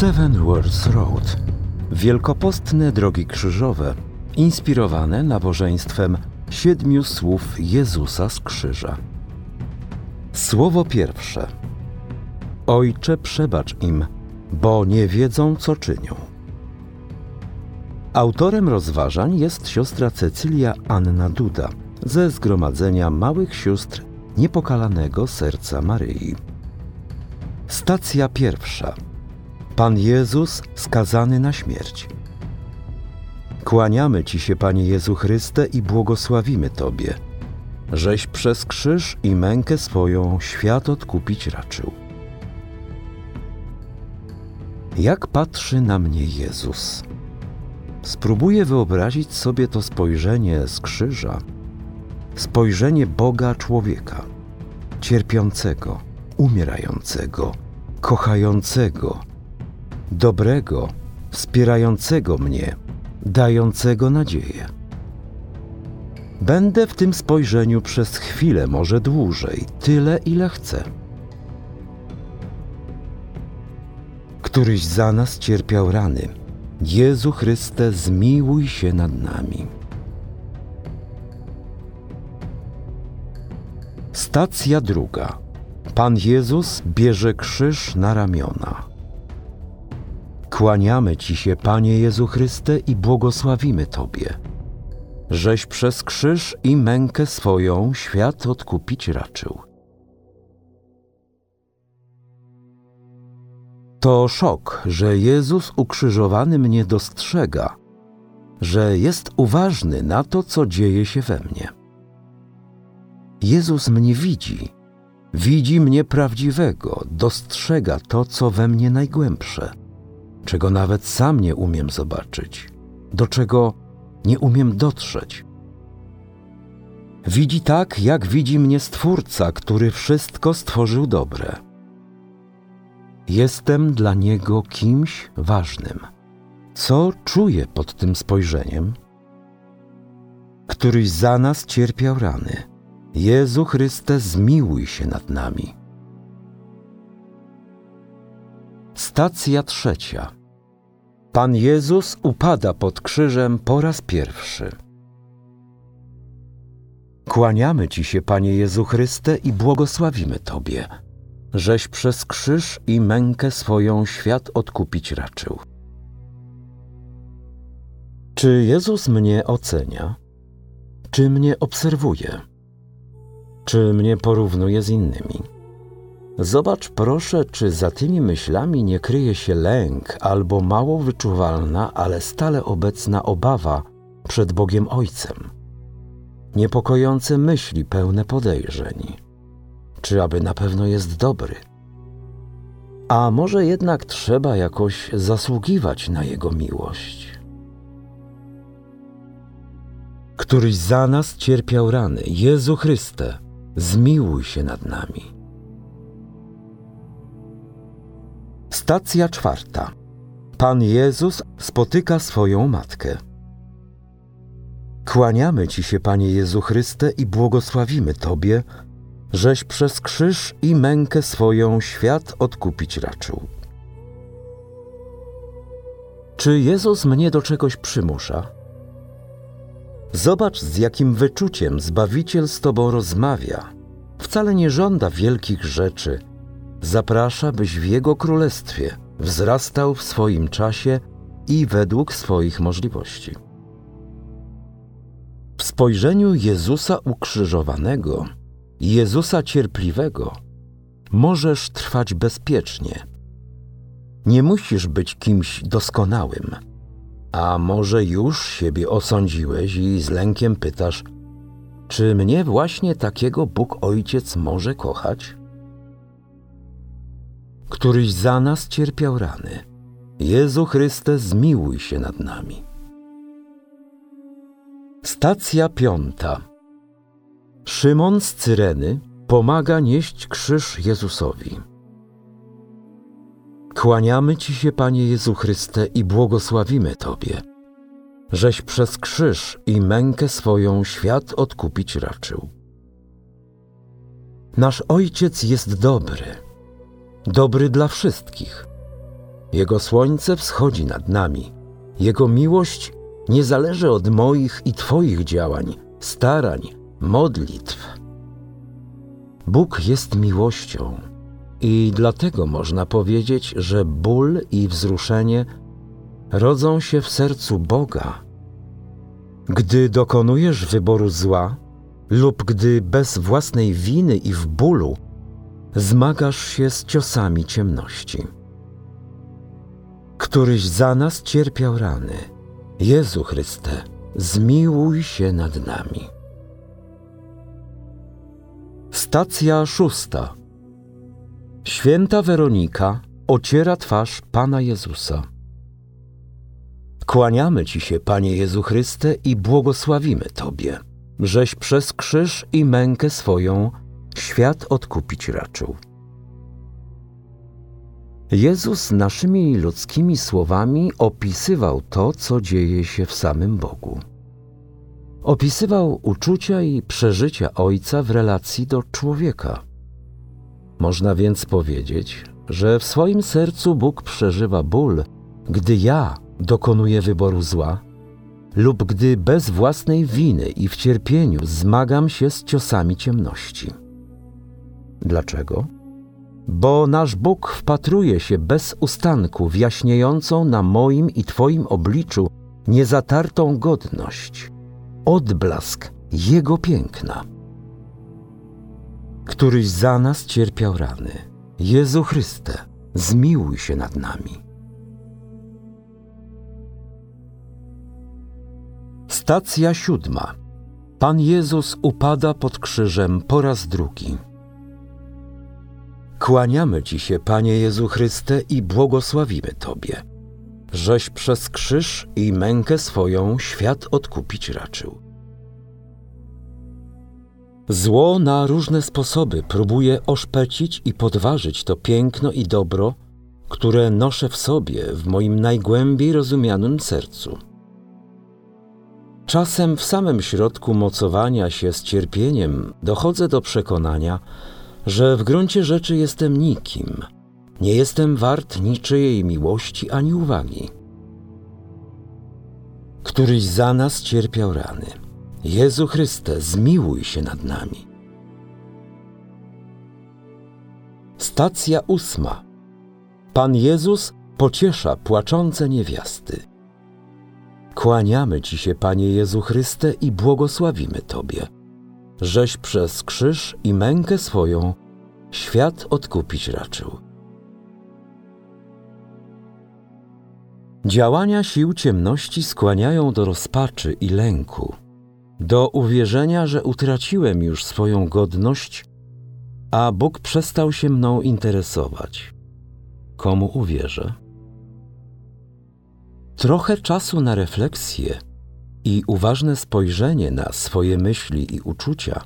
Seven Worlds Road. Wielkopostne drogi krzyżowe, inspirowane nabożeństwem siedmiu słów Jezusa z krzyża. Słowo pierwsze. Ojcze, przebacz im, bo nie wiedzą, co czynią. Autorem rozważań jest siostra Cecylia Anna Duda ze Zgromadzenia Małych Sióstr Niepokalanego Serca Maryi. Stacja pierwsza. Pan Jezus skazany na śmierć. Kłaniamy Ci się, Panie Jezu Chryste, i błogosławimy Tobie, żeś przez krzyż i mękę swoją świat odkupić raczył. Jak patrzy na mnie Jezus? Spróbuję wyobrazić sobie to spojrzenie z krzyża, spojrzenie Boga człowieka, cierpiącego, umierającego, kochającego, dobrego, wspierającego mnie, dającego nadzieję. Będę w tym spojrzeniu przez chwilę, może dłużej, tyle ile chcę. Któryś za nas cierpiał rany. Jezu Chryste, zmiłuj się nad nami. Stacja druga. Pan Jezus bierze krzyż na ramiona. Kłaniamy Ci się, Panie Jezu Chryste, i błogosławimy Tobie, żeś przez krzyż i mękę swoją świat odkupić raczył. To szok, że Jezus ukrzyżowany mnie dostrzega, że jest uważny na to, co dzieje się we mnie. Jezus mnie widzi, widzi mnie prawdziwego, dostrzega to, co we mnie najgłębsze, czego nawet sam nie umiem zobaczyć, do czego nie umiem dotrzeć. Widzi tak, jak widzi mnie Stwórca, który wszystko stworzył dobre. Jestem dla Niego kimś ważnym. Co czuję pod tym spojrzeniem? Któryś za nas cierpiał rany. Jezu Chryste, zmiłuj się nad nami. Stacja trzecia. Pan Jezus upada pod krzyżem po raz pierwszy. Kłaniamy Ci się, Panie Jezu Chryste, i błogosławimy Tobie, żeś przez krzyż i mękę swoją świat odkupić raczył. Czy Jezus mnie ocenia? Czy mnie obserwuje? Czy mnie porównuje z innymi? Zobacz proszę, czy za tymi myślami nie kryje się lęk albo mało wyczuwalna, ale stale obecna obawa przed Bogiem Ojcem. Niepokojące myśli pełne podejrzeń. Czy aby na pewno jest dobry? A może jednak trzeba jakoś zasługiwać na Jego miłość? Któryś za nas cierpiał rany, Jezu Chryste, zmiłuj się nad nami. Stacja czwarta. Pan Jezus spotyka swoją matkę. Kłaniamy Ci się, Panie Jezu Chryste, i błogosławimy Tobie, żeś przez krzyż i mękę swoją świat odkupić raczył. Czy Jezus mnie do czegoś przymusza? Zobacz, z jakim wyczuciem Zbawiciel z Tobą rozmawia. Wcale nie żąda wielkich rzeczy – zaprasza, byś w Jego królestwie wzrastał w swoim czasie i według swoich możliwości. W spojrzeniu Jezusa ukrzyżowanego, Jezusa cierpliwego, możesz trwać bezpiecznie. Nie musisz być kimś doskonałym, a może już siebie osądziłeś i z lękiem pytasz, czy mnie właśnie takiego Bóg Ojciec może kochać? Któryś za nas cierpiał rany. Jezu Chryste, zmiłuj się nad nami. Stacja piąta. Szymon z Cyreny pomaga nieść krzyż Jezusowi. Kłaniamy Ci się, Panie Jezu Chryste, i błogosławimy Tobie, żeś przez krzyż i mękę swoją świat odkupić raczył. Nasz Ojciec jest dobry dobry dla wszystkich. Jego słońce wschodzi nad nami. Jego miłość nie zależy od moich i Twoich działań, starań, modlitw. Bóg jest miłością i dlatego można powiedzieć, że ból i wzruszenie rodzą się w sercu Boga. Gdy dokonujesz wyboru zła, lub gdy bez własnej winy i w bólu zmagasz się z ciosami ciemności. Któryś za nas cierpiał rany. Jezu Chryste, zmiłuj się nad nami. Stacja szósta. Święta Weronika ociera twarz Pana Jezusa. Kłaniamy Ci się, Panie Jezu Chryste, i błogosławimy Tobie, żeś przez krzyż i mękę swoją świat odkupić raczył. Jezus naszymi ludzkimi słowami opisywał to, co dzieje się w samym Bogu. Opisywał uczucia i przeżycia Ojca w relacji do człowieka. Można więc powiedzieć, że w swoim sercu Bóg przeżywa ból, gdy ja dokonuję wyboru zła, lub gdy bez własnej winy i w cierpieniu zmagam się z ciosami ciemności. Dlaczego? Bo nasz Bóg wpatruje się bez ustanku w jaśniejącą na moim i Twoim obliczu niezatartą godność, odblask Jego piękna. Któryś za nas cierpiał rany. Jezu Chryste, zmiłuj się nad nami. Stacja siódma. Pan Jezus upada pod krzyżem po raz drugi. Kłaniamy Ci się, Panie Jezu Chryste, i błogosławimy Tobie, żeś przez krzyż i mękę swoją świat odkupić raczył. Zło na różne sposoby próbuje oszpecić i podważyć to piękno i dobro, które noszę w sobie, w moim najgłębiej rozumianym sercu. Czasem w samym środku mocowania się z cierpieniem dochodzę do przekonania, że w gruncie rzeczy jestem nikim, nie jestem wart niczyjej miłości ani uwagi. Któryś za nas cierpiał rany. Jezu Chryste, zmiłuj się nad nami. Stacja ósma. Pan Jezus pociesza płaczące niewiasty. Kłaniamy Ci się, Panie Jezu Chryste, i błogosławimy Tobie, żeś przez krzyż i mękę swoją świat odkupić raczył. Działania sił ciemności skłaniają do rozpaczy i lęku, do uwierzenia, że utraciłem już swoją godność, a Bóg przestał się mną interesować. Komu uwierzę? Trochę czasu na refleksję i uważne spojrzenie na swoje myśli i uczucia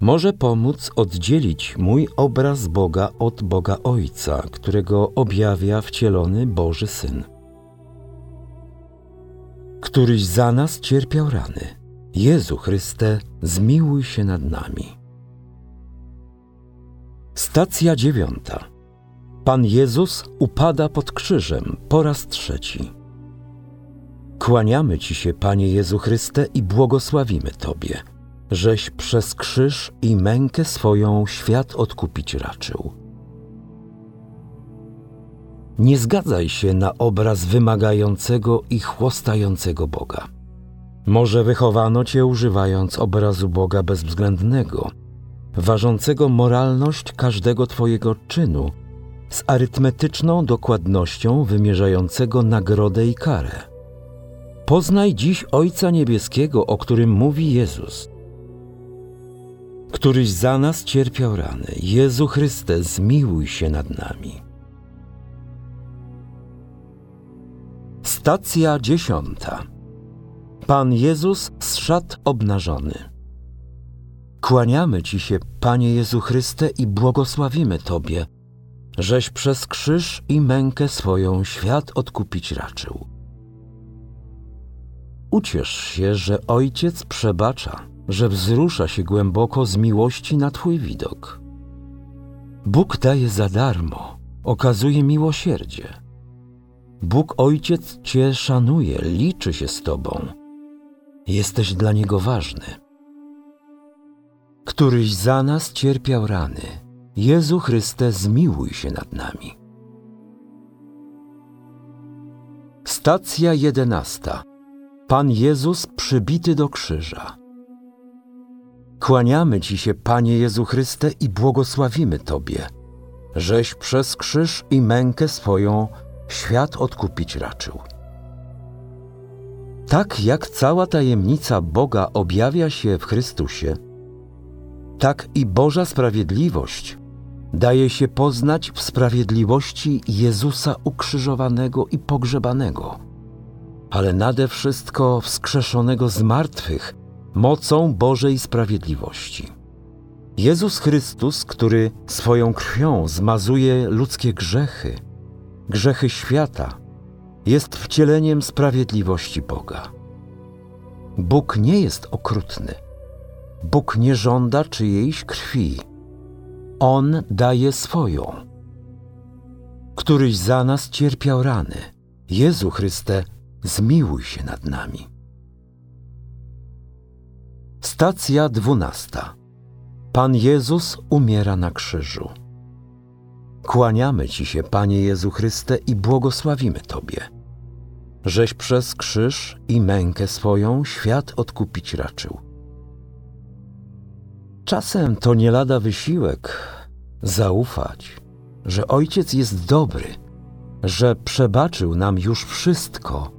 może pomóc oddzielić mój obraz Boga od Boga Ojca, którego objawia wcielony Boży Syn. Któryś za nas cierpiał rany. Jezu Chryste, zmiłuj się nad nami. Stacja dziewiąta. Pan Jezus upada pod krzyżem po raz trzeci. Kłaniamy Ci się, Panie Jezu Chryste, i błogosławimy Tobie, żeś przez krzyż i mękę swoją świat odkupić raczył. Nie zgadzaj się na obraz wymagającego i chłostającego Boga. Może wychowano Cię używając obrazu Boga bezwzględnego, ważącego moralność każdego Twojego czynu, z arytmetyczną dokładnością wymierzającego nagrodę i karę. Poznaj dziś Ojca Niebieskiego, o którym mówi Jezus. Któryś za nas cierpiał rany. Jezu Chryste, zmiłuj się nad nami. Stacja dziesiąta. Pan Jezus z szat obnażony. Kłaniamy Ci się, Panie Jezu Chryste, i błogosławimy Tobie, żeś przez krzyż i mękę swoją świat odkupić raczył. Uciesz się, że Ojciec przebacza, że wzrusza się głęboko z miłości na Twój widok. Bóg daje za darmo, okazuje miłosierdzie, Bóg Ojciec Cię szanuje, liczy się z Tobą. Jesteś dla Niego ważny. Któryś za nas cierpiał rany. Jezu Chryste, zmiłuj się nad nami. Stacja jedenasta. Pan Jezus przybity do krzyża. Kłaniamy Ci się, Panie Jezu Chryste, i błogosławimy Tobie, żeś przez krzyż i mękę swoją świat odkupić raczył. Tak jak cała tajemnica Boga objawia się w Chrystusie, tak i Boża sprawiedliwość daje się poznać w sprawiedliwości Jezusa ukrzyżowanego i pogrzebanego, ale nade wszystko wskrzeszonego z martwych mocą Bożej sprawiedliwości. Jezus Chrystus, który swoją krwią zmazuje ludzkie grzechy, grzechy świata, jest wcieleniem sprawiedliwości Boga. Bóg nie jest okrutny. Bóg nie żąda czyjejś krwi. On daje swoją. Któryś za nas cierpiał rany. Jezu Chryste, zmiłuj się nad nami. Stacja dwunasta. Pan Jezus umiera na krzyżu. Kłaniamy Ci się, Panie Jezu Chryste, i błogosławimy Tobie, żeś przez krzyż i mękę swoją świat odkupić raczył. Czasem to nie lada wysiłek zaufać, że Ojciec jest dobry, że przebaczył nam już wszystko,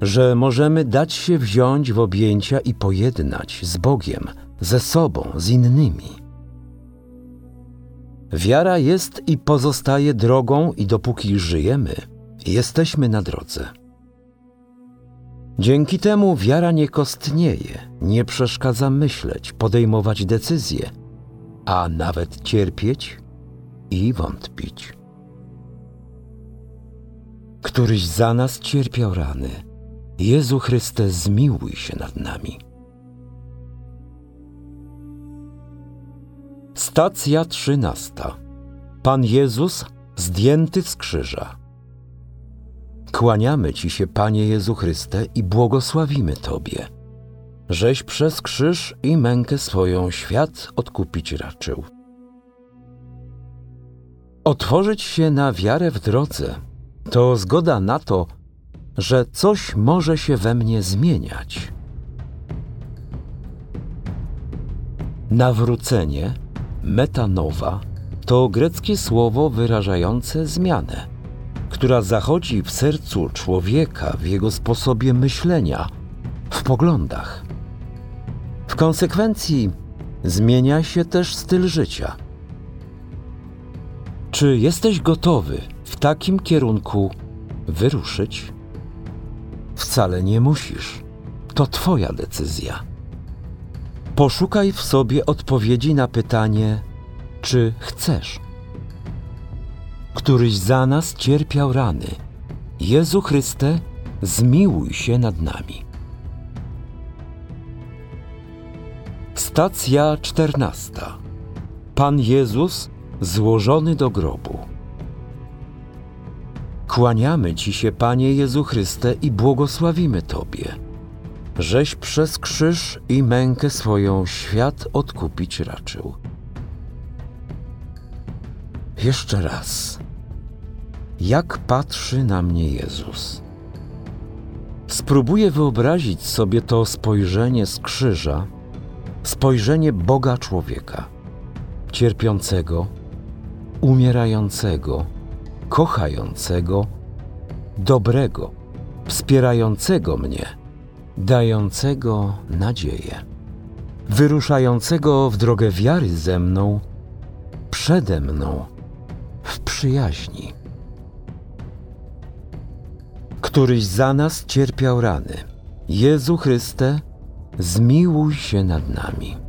że możemy dać się wziąć w objęcia i pojednać z Bogiem, ze sobą, z innymi. Wiara jest i pozostaje drogą, i dopóki żyjemy, jesteśmy na drodze. Dzięki temu wiara nie kostnieje, nie przeszkadza myśleć, podejmować decyzje, a nawet cierpieć i wątpić. Któryś za nas cierpiał rany, Jezu Chryste, zmiłuj się nad nami. Stacja trzynasta. Pan Jezus zdjęty z krzyża. Kłaniamy Ci się, Panie Jezu Chryste, i błogosławimy Tobie, żeś przez krzyż i mękę swoją świat odkupić raczył. Otworzyć się na wiarę w drodze to zgoda na to, że coś może się we mnie zmieniać. Nawrócenie, metanowa, to greckie słowo wyrażające zmianę, która zachodzi w sercu człowieka, w jego sposobie myślenia, w poglądach. W konsekwencji zmienia się też styl życia. Czy jesteś gotowy w takim kierunku wyruszyć? Wcale nie musisz. To Twoja decyzja. Poszukaj w sobie odpowiedzi na pytanie, czy chcesz. Któryś za nas cierpiał rany. Jezu Chryste, zmiłuj się nad nami. Stacja czternasta. Pan Jezus złożony do grobu. Kłaniamy Ci się, Panie Jezu Chryste, i błogosławimy Tobie, żeś przez krzyż i mękę swoją świat odkupić raczył. Jeszcze raz. Jak patrzy na mnie Jezus? Spróbuję wyobrazić sobie to spojrzenie z krzyża, spojrzenie Boga człowieka, cierpiącego, umierającego, kochającego, dobrego, wspierającego mnie, dającego nadzieję, wyruszającego w drogę wiary ze mną, przede mną, w przyjaźni. Któryś za nas cierpiał rany. Jezu Chryste, zmiłuj się nad nami.